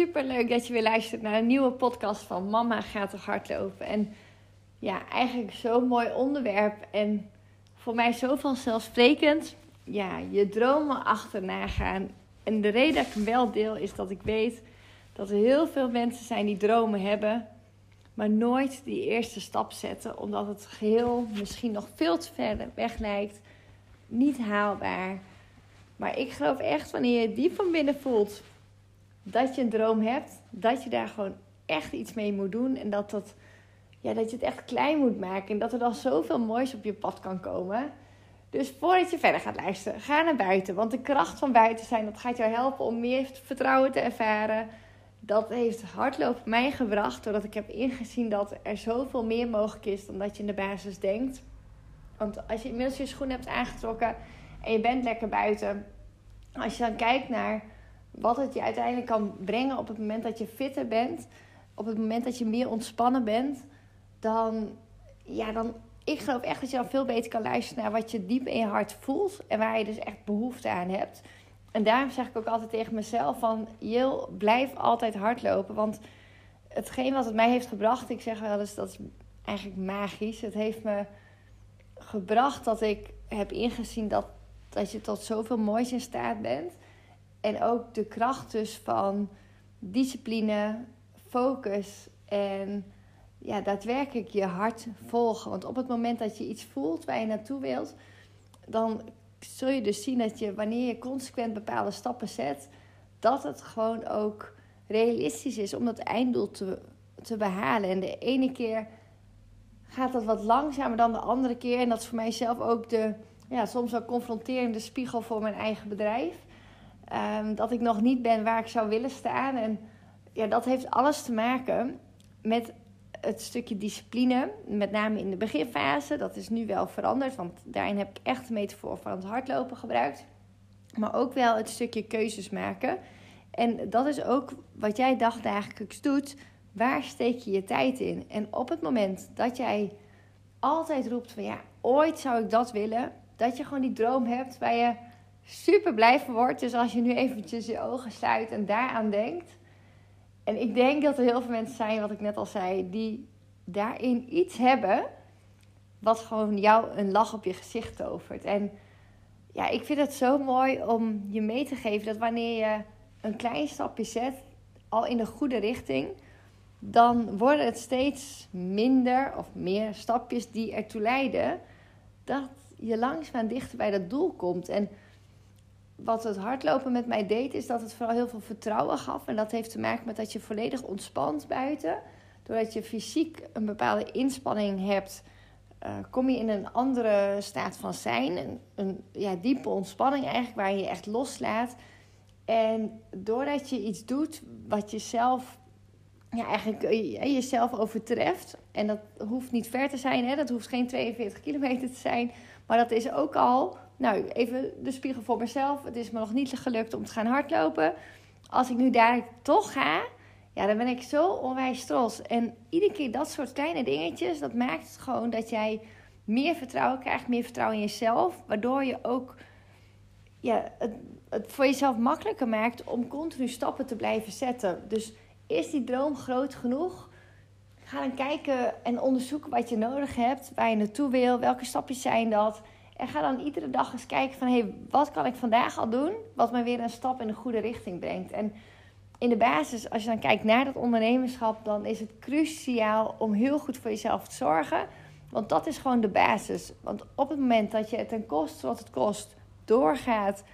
Super leuk dat je weer luistert naar een nieuwe podcast van Mama gaat toch hardlopen. En ja, eigenlijk zo'n mooi onderwerp en voor mij zo vanzelfsprekend. Ja, je dromen achterna gaan. En de reden dat ik hem wel deel is dat ik weet dat er heel veel mensen zijn die dromen hebben, maar nooit die eerste stap zetten, omdat het geheel misschien nog veel te ver weg lijkt, niet haalbaar. Maar ik geloof echt, wanneer je diep van binnen voelt dat je een droom hebt, dat je daar gewoon echt iets mee moet doen en dat, dat, ja, dat je het echt klein moet maken en dat er dan zoveel moois op je pad kan komen. Dus voordat je verder gaat luisteren, ga naar buiten. Want de kracht van buiten zijn, dat gaat jou helpen om meer vertrouwen te ervaren. Dat heeft hardlopen mij gebracht, doordat ik heb ingezien dat er zoveel meer mogelijk is dan dat je in de basis denkt. Want als je inmiddels je schoenen hebt aangetrokken en je bent lekker buiten, als je dan kijkt naar wat het je uiteindelijk kan brengen op het moment dat je fitter bent, op het moment dat je meer ontspannen bent, dan, ja, dan, ik geloof echt dat je dan veel beter kan luisteren naar wat je diep in je hart voelt en waar je dus echt behoefte aan hebt. En daarom zeg ik ook altijd tegen mezelf van, Jil, blijf altijd hardlopen, want hetgeen wat het mij heeft gebracht, ik zeg wel eens, dat is eigenlijk magisch. Het heeft me gebracht dat ik heb ingezien dat, dat je tot zoveel moois in staat bent. En ook de kracht dus van discipline, focus en ja, daadwerkelijk je hart volgen. Want op het moment dat je iets voelt waar je naartoe wilt, dan zul je dus zien dat je wanneer je consequent bepaalde stappen zet, dat het gewoon ook realistisch is om dat einddoel te, te behalen. En de ene keer gaat dat wat langzamer dan de andere keer. En dat is voor mijzelf ook de ja, soms wel confronterende spiegel voor mijn eigen bedrijf. Ehm, dat ik nog niet ben waar ik zou willen staan. En ja, dat heeft alles te maken met het stukje discipline. Met name in de beginfase. Dat is nu wel veranderd, want daarin heb ik echt de metafoor van het hardlopen gebruikt. Maar ook wel het stukje keuzes maken. En dat is ook wat jij dagdagelijks doet. Waar steek je je tijd in? En op het moment dat jij altijd roept van ja, ooit zou ik dat willen. Dat je gewoon die droom hebt waar je super blij van wordt. Dus als je nu eventjes je ogen sluit en daaraan denkt. En ik denk dat er heel veel mensen zijn, wat ik net al zei, die daarin iets hebben. Wat gewoon jou een lach op je gezicht tovert. En ja, ik vind het zo mooi om je mee te geven dat wanneer je een klein stapje zet, al in de goede richting, dan worden het steeds minder of meer stapjes die ertoe leiden dat je langzaam dichter bij dat doel komt. En wat het hardlopen met mij deed, is dat het vooral heel veel vertrouwen gaf. En dat heeft te maken met dat je volledig ontspant buiten. Doordat je fysiek een bepaalde inspanning hebt, uh, kom je in een andere staat van zijn. Een, een ja, diepe ontspanning eigenlijk, waar je je echt loslaat. En doordat je iets doet wat je zelf ja, eigenlijk uh, jezelf overtreft. En dat hoeft niet ver te zijn, hè? dat hoeft geen 42 kilometer te zijn. Maar dat is ook al nou, even de spiegel voor mezelf. Het is me nog niet gelukt om te gaan hardlopen. Als ik nu daar toch ga, ja, dan ben ik zo onwijs trots. En iedere keer dat soort kleine dingetjes, dat maakt het gewoon dat jij meer vertrouwen krijgt, meer vertrouwen in jezelf. Waardoor je ook ja, het, het voor jezelf makkelijker maakt om continu stappen te blijven zetten. Dus is die droom groot genoeg? Ga dan kijken en onderzoeken wat je nodig hebt, waar je naartoe wil, welke stapjes zijn dat. En ga dan iedere dag eens kijken van... hé, hey, wat kan ik vandaag al doen... wat me weer een stap in de goede richting brengt. En in de basis, als je dan kijkt naar dat ondernemerschap, dan is het cruciaal om heel goed voor jezelf te zorgen. Want dat is gewoon de basis. Want op het moment dat je ten koste wat het kost doorgaat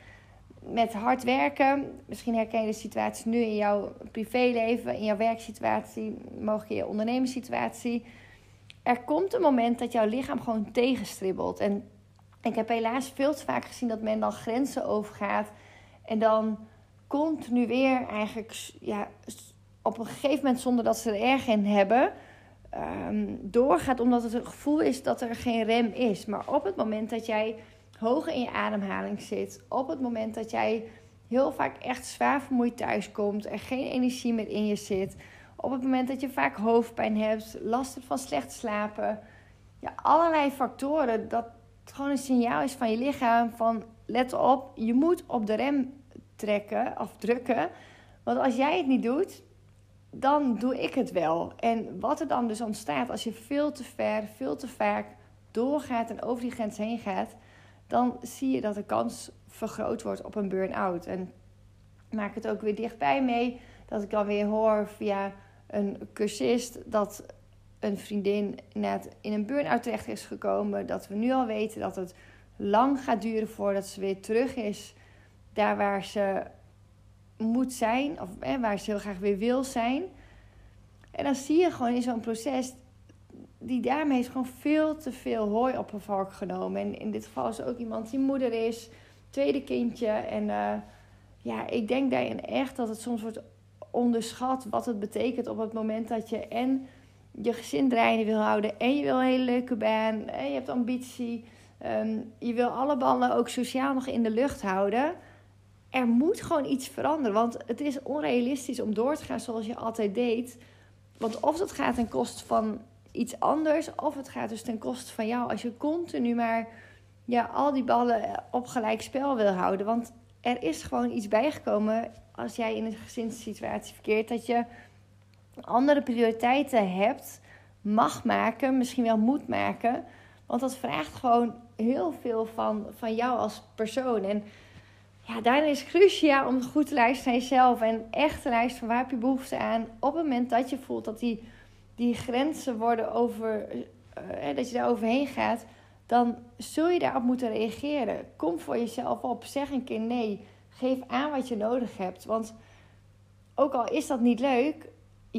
met hard werken, misschien herken je de situatie nu in jouw privéleven, in jouw werksituatie, mogelijk in je ondernemerssituatie. Er komt een moment dat jouw lichaam gewoon tegenstribbelt. En ik heb helaas veel te vaak gezien dat men dan grenzen overgaat en dan continu weer eigenlijk ja, op een gegeven moment zonder dat ze er erg in hebben. Ehm, doorgaat omdat het het gevoel is dat er geen rem is. Maar op het moment dat jij hoog in je ademhaling zit, op het moment dat jij heel vaak echt zwaar vermoeid thuiskomt, er geen energie meer in je zit, op het moment dat je vaak hoofdpijn hebt, last hebt van slecht slapen, ja, allerlei factoren, dat het gewoon een signaal is van je lichaam van let op, je moet op de rem trekken of drukken. Want als jij het niet doet, dan doe ik het wel. En wat er dan dus ontstaat als je veel te ver, veel te vaak doorgaat en over die grens heen gaat, dan zie je dat de kans vergroot wordt op een burn-out. En maak het ook weer dichtbij mee dat ik dan weer hoor via een cursist dat een vriendin net in een burn-out terecht is gekomen. Dat we nu al weten dat het lang gaat duren voordat ze weer terug is daar waar ze moet zijn, of hè, waar ze heel graag weer wil zijn. En dan zie je gewoon in zo'n proces, die daarmee is gewoon veel te veel hooi op een vark genomen. En in dit geval is ook iemand die moeder is, tweede kindje. En uh, ja, ik denk daarin echt dat het soms wordt onderschat wat het betekent op het moment dat je en je gezin draaiende wil houden en je wil een hele leuke baan en je hebt ambitie. Um, je wil alle ballen ook sociaal nog in de lucht houden er moet gewoon iets veranderen. Want het is onrealistisch om door te gaan zoals je altijd deed. Want of dat gaat ten koste van iets anders, of het gaat dus ten koste van jou. Als je continu maar ja, al die ballen op gelijk spel wil houden. Want er is gewoon iets bijgekomen als jij in een gezinssituatie verkeert. Dat je andere prioriteiten hebt, mag maken, misschien wel moet maken. Want dat vraagt gewoon heel veel van, van jou als persoon. En ja, daarin is cruciaal om goed te luisteren naar jezelf en echt te luisteren van waar heb je behoefte aan. Op het moment dat je voelt dat die, die grenzen worden over, uh, dat je daar overheen gaat, dan zul je daarop moeten reageren. Kom voor jezelf op, zeg een keer nee, geef aan wat je nodig hebt. Want ook al is dat niet leuk,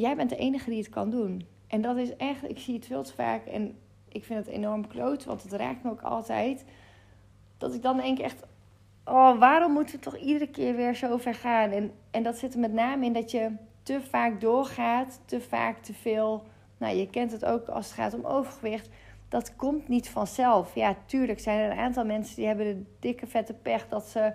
jij bent de enige die het kan doen. En dat is echt, ik zie het veel te vaak en ik vind het enorm kloot, want het raakt me ook altijd. Dat ik dan denk echt, oh, waarom moeten we toch iedere keer weer zo ver gaan? En, en dat zit er met name in dat je te vaak doorgaat, te vaak te veel. Nou, je kent het ook als het gaat om overgewicht. Dat komt niet vanzelf. Ja, tuurlijk zijn er een aantal mensen die hebben de dikke vette pech dat ze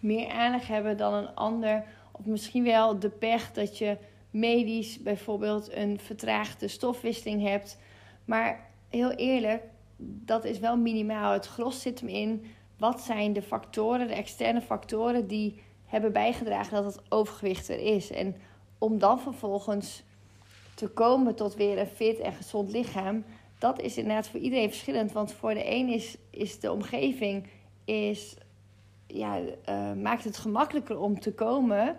meer aandacht hebben dan een ander. Of misschien wel de pech dat je medisch bijvoorbeeld een vertraagde stofwisseling hebt. Maar heel eerlijk, dat is wel minimaal. Het gros zit hem in wat zijn de factoren, de externe factoren die hebben bijgedragen dat het overgewicht er is. En om dan vervolgens te komen tot weer een fit en gezond lichaam, dat is inderdaad voor iedereen verschillend. Want voor de een is, is de omgeving, is, ja, uh, maakt het gemakkelijker om te komen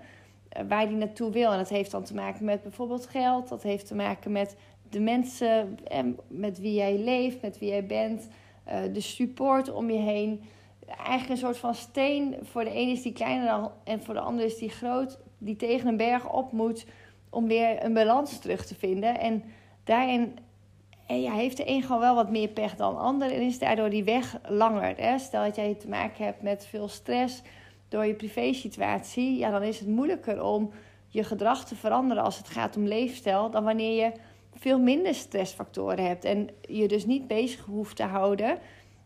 waar die naartoe wil. En dat heeft dan te maken met bijvoorbeeld geld, dat heeft te maken met de mensen en met wie jij leeft, met wie jij bent, uh, de support om je heen eigenlijk een soort van steen. Voor de ene is die kleiner en voor de andere is die groot. Die tegen een berg op moet om weer een balans terug te vinden. En daarin ja, heeft de een gewoon wel wat meer pech dan de ander. En is daardoor die weg langer. Hè? Stel dat jij te maken hebt met veel stress door je privésituatie. Ja, dan is het moeilijker om je gedrag te veranderen als het gaat om leefstijl. Dan wanneer je veel minder stressfactoren hebt. En je dus niet bezig hoeft te houden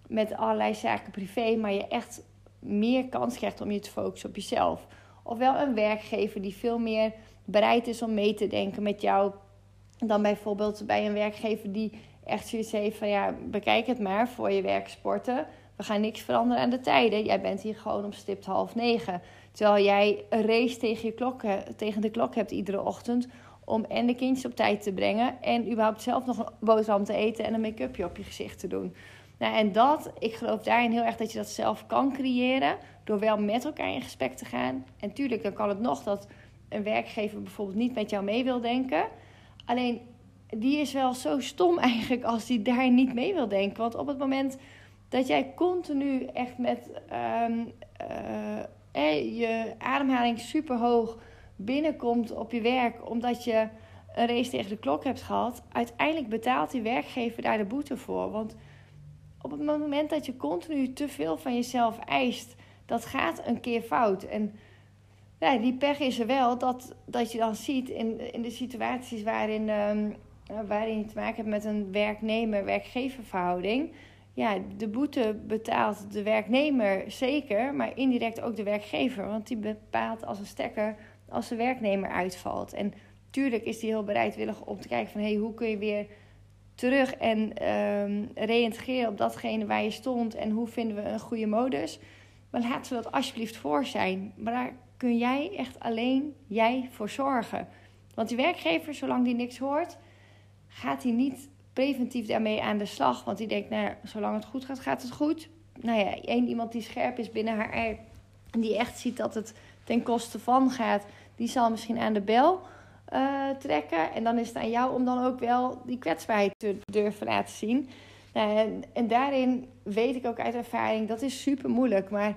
met allerlei zaken privé, maar je echt meer kans krijgt om je te focussen op jezelf. Ofwel een werkgever die veel meer bereid is om mee te denken met jou dan bijvoorbeeld bij een werkgever die echt zoiets heeft van ja, bekijk het maar voor je werksporten. We gaan niks veranderen aan de tijden. Jij bent hier gewoon om stipt half negen. Terwijl jij een race tegen, je klok, tegen de klok hebt iedere ochtend om en de kindjes op tijd te brengen en überhaupt zelf nog een boterham te eten en een make-upje op je gezicht te doen. Nou, en dat, ik geloof daarin heel erg dat je dat zelf kan creëren. Door wel met elkaar in gesprek te gaan. En tuurlijk, dan kan het nog dat een werkgever bijvoorbeeld niet met jou mee wil denken. Alleen die is wel zo stom eigenlijk als die daar niet mee wil denken. Want op het moment dat jij continu echt met um, uh, je ademhaling super hoog binnenkomt op je werk, omdat je een race tegen de klok hebt gehad, uiteindelijk betaalt die werkgever daar de boete voor. Want op het moment dat je continu te veel van jezelf eist, dat gaat een keer fout. En ja, die pech is er wel dat, dat je dan ziet in, in de situaties waarin, um, waarin je te maken hebt met een werknemer-werkgever verhouding. Ja, de boete betaalt de werknemer zeker, maar indirect ook de werkgever. Want die bepaalt als een stekker als de werknemer uitvalt. En tuurlijk is die heel bereidwillig om te kijken van... hey, hoe kun je weer terug en um, op datgene waar je stond... en hoe vinden we een goede modus. Maar laten we dat alsjeblieft voor zijn. Maar daar kun jij echt alleen jij voor zorgen. Want die werkgever, zolang die niks hoort... gaat hij niet preventief daarmee aan de slag. Want die denkt, nou zolang het goed gaat, gaat het goed. Nou ja, één iemand die scherp is binnen haar ei... en die echt ziet dat het ten koste van gaat... die zal misschien aan de bel uh, trekken. En dan is het aan jou om dan ook wel die kwetsbaarheid te durven laten zien. Nou, en, daarin weet ik ook uit ervaring, dat is super moeilijk. Maar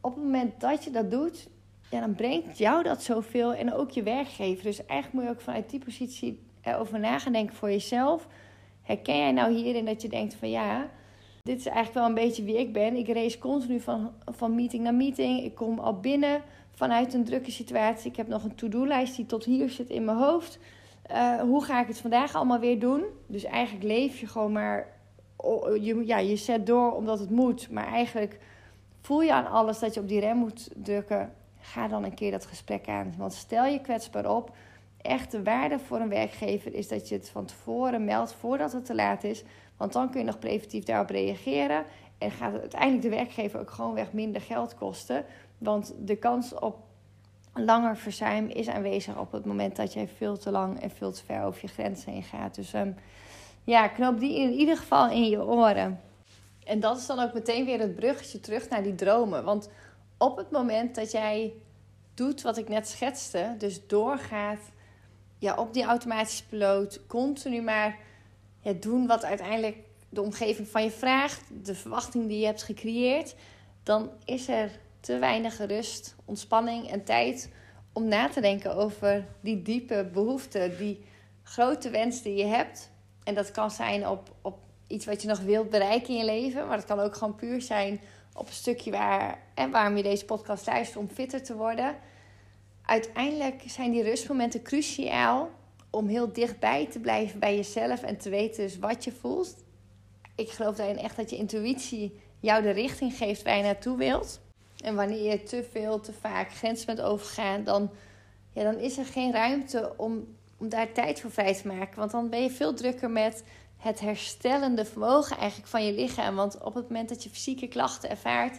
op het moment dat je dat doet, ja, dan brengt jou dat zoveel. En ook je werkgever. Dus eigenlijk moet je ook vanuit die positie erover na gaan denken voor jezelf. Herken jij nou hierin dat je denkt van ja, dit is eigenlijk wel een beetje wie ik ben. Ik race continu van, van meeting naar meeting. Ik kom al binnen vanuit een drukke situatie. Ik heb nog een to-do-lijst die tot hier zit in mijn hoofd. Uh, hoe ga ik het vandaag allemaal weer doen? Dus eigenlijk leef je gewoon maar. Je, ja, je zet door omdat het moet. Maar eigenlijk voel je aan alles dat je op die rem moet drukken. Ga dan een keer dat gesprek aan. Want stel je kwetsbaar op. Echt de waarde voor een werkgever is dat je het van tevoren meldt voordat het te laat is. Want dan kun je nog preventief daarop reageren. En gaat het uiteindelijk de werkgever ook gewoon weg minder geld kosten. Want de kans op langer verzuim is aanwezig op het moment dat jij veel te lang en veel te ver over je grenzen heen gaat. Dus um, ja, knoop die in ieder geval in je oren. En dat is dan ook meteen weer het bruggetje terug naar die dromen. Want op het moment dat jij doet wat ik net schetste, dus doorgaat ja, op die automatische piloot, continu maar ja, doen wat uiteindelijk de omgeving van je vraagt, de verwachting die je hebt gecreëerd, dan is er te weinig rust, ontspanning en tijd om na te denken over die diepe behoeften, die grote wens die je hebt. En dat kan zijn op, op iets wat je nog wilt bereiken in je leven, maar het kan ook gewoon puur zijn op een stukje waar en waarom je deze podcast luistert om fitter te worden. Uiteindelijk zijn die rustmomenten cruciaal om heel dichtbij te blijven bij jezelf en te weten dus wat je voelt. Ik geloof daarin echt dat je intuïtie jou de richting geeft waar je naartoe wilt. En wanneer je te veel, te vaak grenzen bent overgaan, dan, ja, dan is er geen ruimte om, om daar tijd voor vrij te maken. Want dan ben je veel drukker met het herstellende vermogen eigenlijk van je lichaam. Want op het moment dat je fysieke klachten ervaart,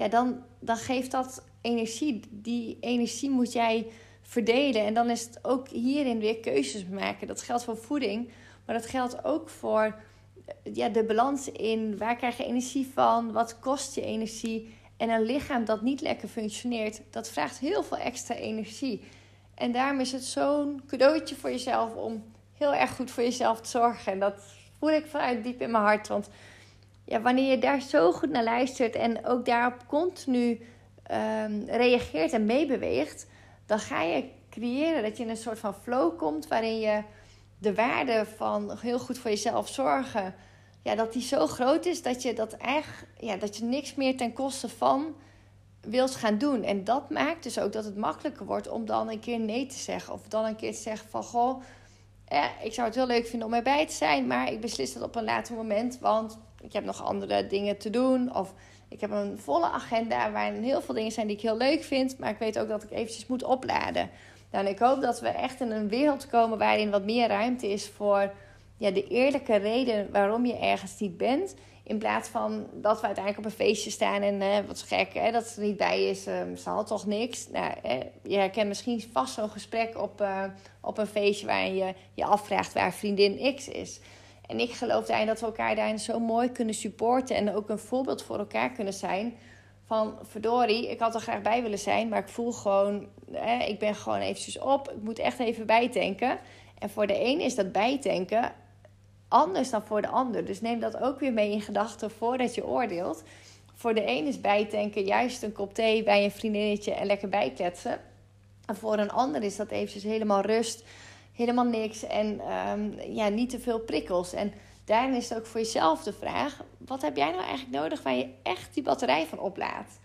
ja, dan, dan geeft dat energie. Die energie moet jij verdelen. En dan is het ook hierin weer keuzes maken. Dat geldt voor voeding, maar dat geldt ook voor ja, de balans in waar krijg je energie van, wat kost je energie. En een lichaam dat niet lekker functioneert, dat vraagt heel veel extra energie. En daarom is het zo'n cadeautje voor jezelf om heel erg goed voor jezelf te zorgen. En dat voel ik vanuit diep in mijn hart. Want ja, wanneer je daar zo goed naar luistert en ook daarop continu um, reageert en meebeweegt, dan ga je creëren dat je in een soort van flow komt waarin je de waarde van heel goed voor jezelf zorgen ja, dat die zo groot is dat je dat echt, ja, dat je niks meer ten koste van wilt gaan doen. En dat maakt dus ook dat het makkelijker wordt om dan een keer nee te zeggen. Of dan een keer te zeggen van goh, ja, ik zou het heel leuk vinden om erbij te zijn, maar ik beslis dat op een later moment, want ik heb nog andere dingen te doen. Of ik heb een volle agenda waarin heel veel dingen zijn die ik heel leuk vind, maar ik weet ook dat ik eventjes moet opladen. En ik hoop dat we echt in een wereld komen waarin wat meer ruimte is voor ja, de eerlijke reden waarom je ergens niet bent. In plaats van dat we uiteindelijk op een feestje staan en uh, wat gek hè, dat ze er niet bij is, um, ze had toch niks. Nou, je herkent misschien vast zo'n gesprek op, uh, op een feestje waarin je je afvraagt waar vriendin X is. En ik geloof daarin dat we elkaar daarin zo mooi kunnen supporten en ook een voorbeeld voor elkaar kunnen zijn. van verdorie, ik had er graag bij willen zijn, maar ik voel gewoon, hè, ik ben gewoon eventjes op. Ik moet echt even bijtanken. En voor de een is dat bijtanken anders dan voor de ander. Dus neem dat ook weer mee in gedachten voordat je oordeelt. Voor de een is bijtanken juist een kop thee bij een vriendinnetje en lekker bijkletsen. En voor een ander is dat eventjes helemaal rust, helemaal niks en ehm, ja, niet te veel prikkels. En daarin is het ook voor jezelf de vraag: wat heb jij nou eigenlijk nodig waar je echt die batterij van oplaadt?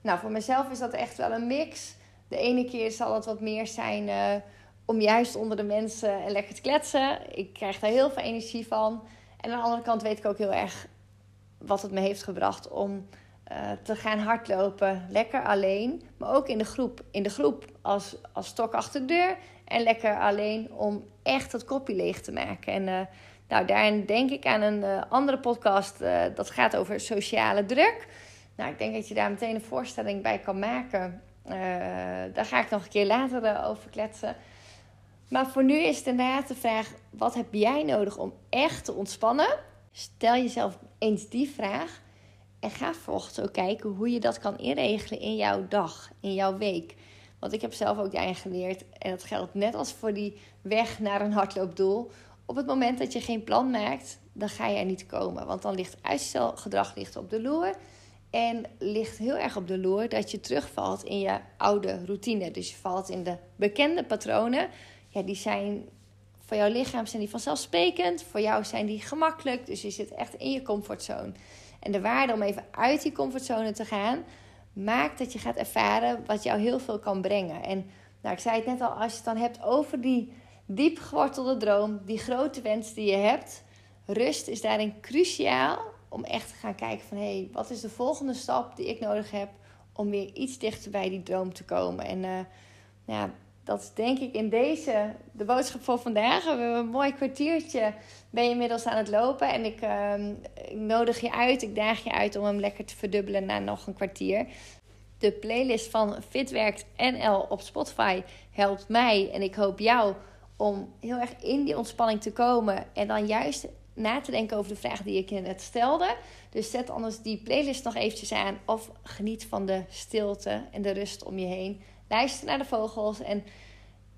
Nou, voor mezelf is dat echt wel een mix. De ene keer zal het wat meer zijn uh, om juist onder de mensen en lekker te kletsen. Ik krijg daar heel veel energie van. En aan de andere kant weet ik ook heel erg wat het me heeft gebracht om uh, te gaan hardlopen. Lekker alleen, maar ook in de groep. In de groep als, als stok achter de deur. En lekker alleen om echt het kopje leeg te maken. En uh, nou, daarin denk ik aan een uh, andere podcast. dat gaat over sociale druk. Nou, ik denk dat je daar meteen een voorstelling bij kan maken. daar ga ik nog een keer later over kletsen. Maar voor nu is het inderdaad de vraag: wat heb jij nodig om echt te ontspannen? Stel jezelf eens die vraag. En ga vervolgens ook kijken hoe je dat kan inregelen in jouw dag, in jouw week. Want ik heb zelf ook daarin geleerd. En dat geldt net als voor die weg naar een hardloopdoel. Op het moment dat je geen plan maakt, dan ga je er niet komen. Want dan ligt uitstelgedrag ligt op de loer. En ligt heel erg op de loer dat je terugvalt in je oude routine. Dus je valt in de bekende patronen. Ja, die zijn voor jouw lichaam zijn die vanzelfsprekend. Voor jou zijn die gemakkelijk. Dus je zit echt in je comfortzone. En de waarde om even uit die comfortzone te gaan, maakt dat je gaat ervaren wat jou heel veel kan brengen. En nou, ik zei het net al, als je het dan hebt over die diep gewortelde droom, die grote wens die je hebt, rust is daarin cruciaal om echt te gaan kijken van hé, hey, wat is de volgende stap die ik nodig heb om weer iets dichter bij die droom te komen. En uh, ja, dat is denk ik in deze de boodschap voor vandaag. We hebben een mooi kwartiertje. Ben je inmiddels aan het lopen. En ik, uh, ik, nodig je uit, ik daag je uit om hem lekker te verdubbelen na nog een kwartier. De playlist van Fitwerkt NL op Spotify helpt mij en ik hoop jou om heel erg in die ontspanning te komen. En dan juist na te denken over de vraag die ik je net stelde. Dus zet anders die playlist nog eventjes aan. Of geniet van de stilte en de rust om je heen luister naar de vogels. En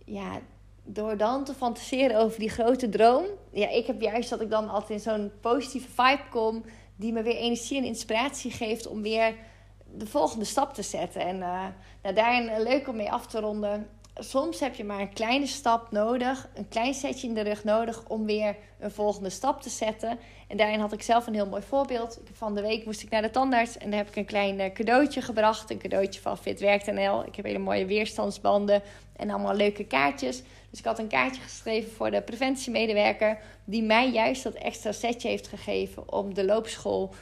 ja, door dan te fantaseren over die grote droom. Ja, ik heb juist dat ik dan altijd in zo'n positieve vibe kom. Die me weer energie en inspiratie geeft om weer de volgende stap te zetten. En uh, nou, daarin leuk om mee af te ronden soms heb je maar een kleine stap nodig, een klein setje in de rug nodig om weer een volgende stap te zetten. En daarin had ik zelf een heel mooi voorbeeld. Van de week moest ik naar de tandarts en daar heb ik een klein eh, cadeautje gebracht. Een cadeautje van FitWerk.nl. Ik heb hele mooie weerstandsbanden en allemaal leuke kaartjes. Dus ik had een kaartje geschreven voor de preventiemedewerker, die mij juist dat extra setje heeft gegeven om de loopschool,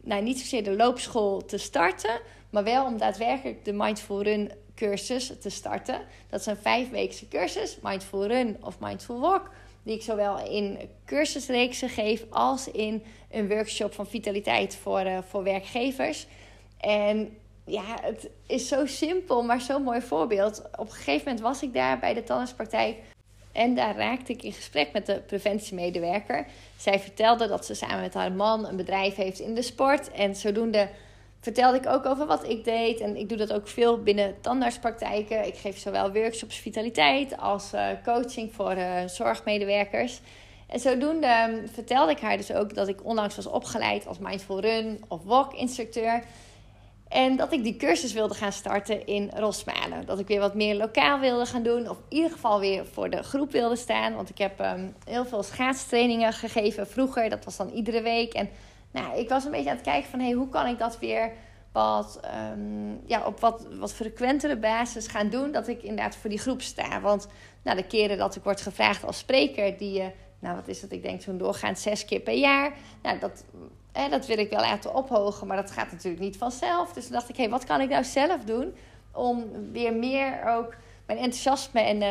nou niet zozeer de loopschool te starten, maar wel om daadwerkelijk de Mindful Run cursus te starten. Dat is een vijfweekse cursus, Mindful Run of Mindful Walk. Die ik zowel in cursusreeksen geef als in een workshop van vitaliteit voor, uh, voor werkgevers. En ja, het is zo simpel, maar zo'n mooi voorbeeld. Op een gegeven moment was ik daar bij de tandartspraktijk. En daar raakte ik in gesprek met de preventiemedewerker. Zij vertelde dat ze samen met haar man een bedrijf heeft in de sport. En zodoende vertelde ik ook over wat ik deed. En ik doe dat ook veel binnen tandartspraktijken. Ik geef zowel workshops vitaliteit als uh, coaching voor uh, zorgmedewerkers. En zodoende ehm, vertelde ik haar dus ook dat ik onlangs was opgeleid als Mindful Run of Walk instructeur. En dat ik die cursus wilde gaan starten in Rosmalen. Dat ik weer wat meer lokaal wilde gaan doen. Of in ieder geval weer voor de groep wilde staan. Want ik heb um, heel veel schaatstrainingen gegeven vroeger. Dat was dan iedere week. En nou, ik was een beetje aan het kijken van hey, hoe kan ik dat weer wat, um, ja, op wat, wat frequentere basis gaan doen. Dat ik inderdaad voor die groep sta. Want nou, de keren dat ik word gevraagd als spreker, die, uh, nou wat is dat, ik denk zo'n doorgaand zes keer per jaar. Nou, dat, eh, dat wil ik wel laten ophogen, maar dat gaat natuurlijk niet vanzelf. Dus toen dacht ik, hé, hey, wat kan ik nou zelf doen om weer meer ook mijn enthousiasme en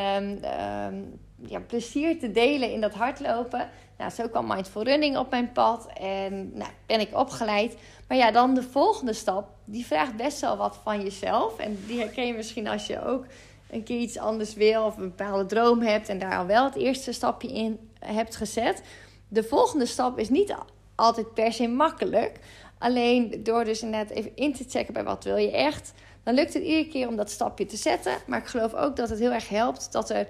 um, ja, plezier te delen in dat hardlopen. Nou, zo kwam Mindful Running op mijn pad en nou, ben ik opgeleid. Maar ja, dan de volgende stap, die vraagt best wel wat van jezelf. En die herken je misschien als je ook een keer iets anders wil of een bepaalde droom hebt en daar al wel het eerste stapje in hebt gezet. De volgende stap is niet altijd per se makkelijk. Alleen door dus inderdaad even in te checken bij wat wil je echt, dan lukt het iedere keer om dat stapje te zetten. Maar ik geloof ook dat het heel erg helpt dat er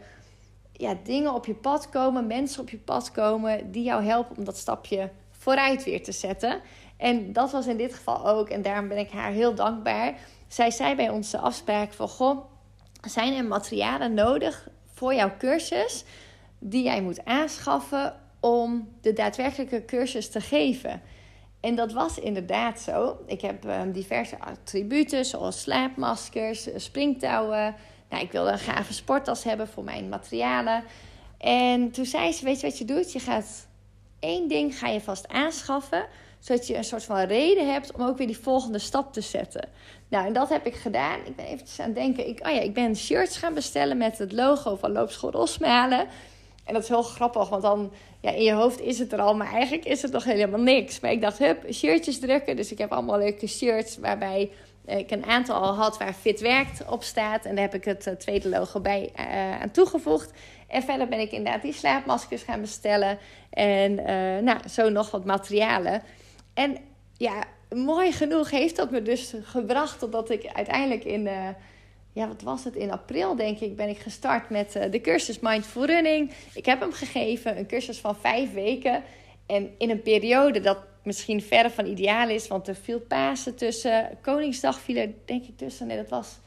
ja, dingen op je pad komen, mensen op je pad komen die jou helpen om dat stapje vooruit weer te zetten. En dat was in dit geval ook, en daarom ben ik haar heel dankbaar. Zij zei bij onze afspraak van, goh, zijn er materialen nodig voor jouw cursus die jij moet aanschaffen om de daadwerkelijke cursus te geven? En dat was inderdaad zo. Ik heb um, diverse attributen, zoals slaapmaskers, springtouwen. Nou, ik wilde een gave sporttas hebben voor mijn materialen. En toen zei ze, weet je wat je doet? Je gaat één ding ga je vast aanschaffen zodat je een soort van reden hebt om ook weer die volgende stap te zetten. Nou, en dat heb ik gedaan. Ik ben eventjes aan het denken. Ik, oh ja, ik ben shirts gaan bestellen met het logo van Loopschool Rosmalen. En dat is heel grappig, want dan ja, in je hoofd is het er al, maar eigenlijk is het nog helemaal niks. Maar ik dacht, hup, shirtjes drukken. Dus ik heb allemaal leuke shirts waarbij ik een aantal al had waar Fit Werkt op staat. En daar heb ik het eh, tweede logo bij uh, aan toegevoegd. En verder ben ik inderdaad die slaapmaskers gaan bestellen. En uh, nou, zo nog wat materialen. En ja, mooi genoeg heeft dat me dus gebracht totdat ik uiteindelijk in, ja, wat was het, in april denk ik, ben ik gestart met de cursus Mindful Running. Ik heb hem gegeven, een cursus van vijf weken. En in een periode dat misschien verre van ideaal is, want er viel Pasen tussen. Koningsdag viel er denk ik tussen. Nee, dat was,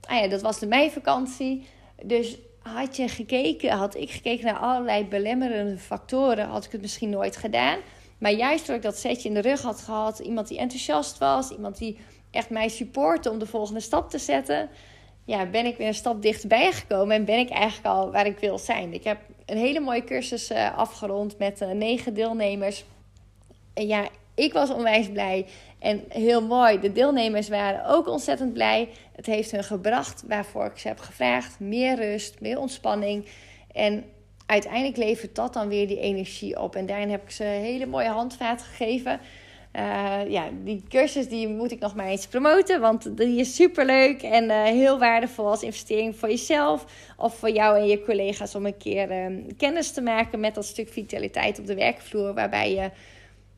ah ja, dat was de meivakantie. Dus had je gekeken, had ik gekeken naar allerlei belemmerende factoren, had ik het misschien nooit gedaan. Maar juist door ik dat setje in de rug had gehad, iemand die enthousiast was, iemand die echt mij supportte om de volgende stap te zetten, ja, ben ik weer een stap dichterbij gekomen en ben ik eigenlijk al waar ik wil zijn. Ik heb een hele mooie cursus uh, afgerond met uh, negen deelnemers. En ja, ik was onwijs blij en heel mooi. De deelnemers waren ook ontzettend blij. Het heeft hun gebracht waarvoor ik ze heb gevraagd: meer rust, meer ontspanning. En uiteindelijk levert dat dan weer die energie op. En daarin heb ik ze hele mooie handvaten gegeven. Uh, ja, die cursus die moet ik nog maar eens promoten, want die is super leuk en uh, heel waardevol als investering voor jezelf of voor jou en je collega's om een keer uh, kennis te maken met dat stuk vitaliteit op de werkvloer, waarbij je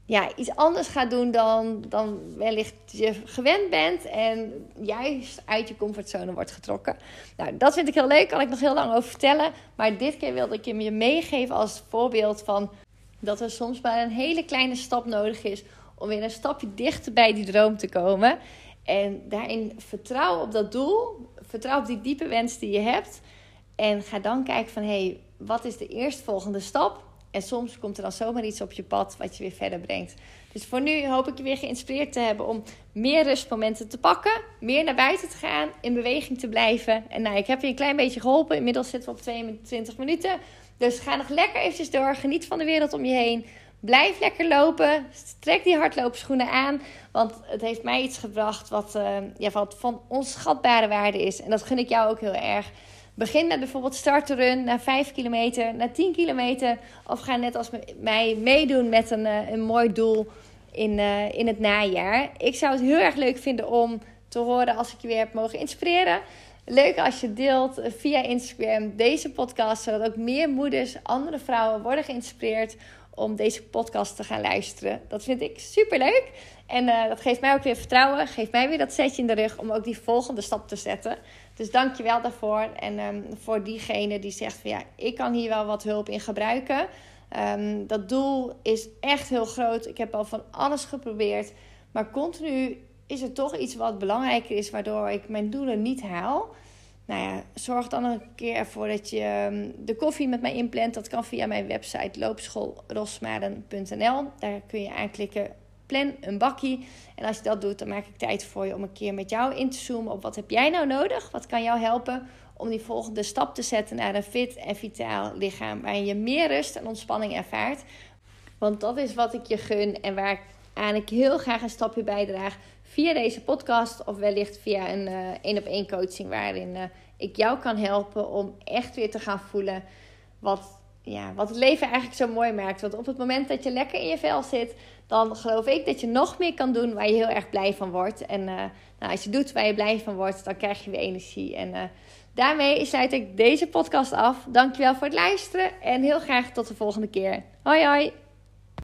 ja, iets anders gaat doen dan, dan wellicht je gewend bent. En juist uit je comfortzone wordt getrokken. Nou, dat vind ik heel leuk. Kan ik nog heel lang over vertellen. Maar dit keer wilde ik je meegeven als voorbeeld van dat er soms maar een hele kleine stap nodig is om weer een stapje dichter bij die droom te komen. En daarin vertrouw op dat doel. Vertrouw op die diepe wens die je hebt. En ga dan kijken van hé, hey, wat is de eerstvolgende stap? En soms komt er dan zomaar iets op je pad wat je weer verder brengt. Dus voor nu hoop ik je weer geïnspireerd te hebben om meer rustmomenten te pakken. Meer naar buiten te gaan, in beweging te blijven. En nou, ik heb je een klein beetje geholpen. Inmiddels zitten we op 22 minuten. Dus ga nog lekker eventjes door. Geniet van de wereld om je heen. Blijf lekker lopen. Trek die hardloopschoenen aan. Want het heeft mij iets gebracht wat, uh, ja, wat van onschatbare waarde is. En dat gun ik jou ook heel erg. Begin met bijvoorbeeld starterun naar 5 kilometer, naar 10 kilometer. Of ga net als mij meedoen met een, eh, een mooi doel in, uh, in het najaar. Ik zou het heel erg leuk vinden om te horen als ik je weer heb mogen inspireren. Leuk als je deelt via Instagram deze podcast, zodat ook meer moeders, andere vrouwen worden geïnspireerd om deze podcast te gaan luisteren. Dat vind ik super leuk. En uh, dat geeft mij ook weer vertrouwen. Geeft mij weer dat setje in de rug om ook die volgende stap te zetten. Dus dank je wel daarvoor. En um, voor diegene die zegt van ja, ik kan hier wel wat hulp in gebruiken. Um, dat doel is echt heel groot. Ik heb al van alles geprobeerd. Maar continu is er toch iets wat belangrijker is, waardoor ik mijn doelen niet haal. Nou ja, zorg dan een keer ervoor dat je um, de koffie met mij inplant. Dat kan via mijn website loopschoolrosmaden.nl. Daar kun je aanklikken plan een bakkie. En als je dat doet, dan maak ik tijd voor je om een keer met jou in te zoomen op wat heb jij nou nodig? Wat kan jou helpen om die volgende stap te zetten naar een fit en vitaal lichaam waarin je meer rust en ontspanning ervaart. Want dat is wat ik je gun en waar ik aan ik heel graag een stapje bijdraag via deze podcast of wellicht via een één op één coaching waarin uh, ik jou kan helpen om echt weer te gaan voelen wat ja, wat het leven eigenlijk zo mooi maakt. Want op het moment dat je lekker in je vel zit, dan geloof ik dat je nog meer kan doen waar je heel erg blij van wordt. En uh, nou, als je doet waar je blij van wordt, dan krijg je weer energie. En uh, daarmee sluit ik deze podcast af. Dankjewel voor het luisteren en heel graag tot de volgende keer. Hoi hoi!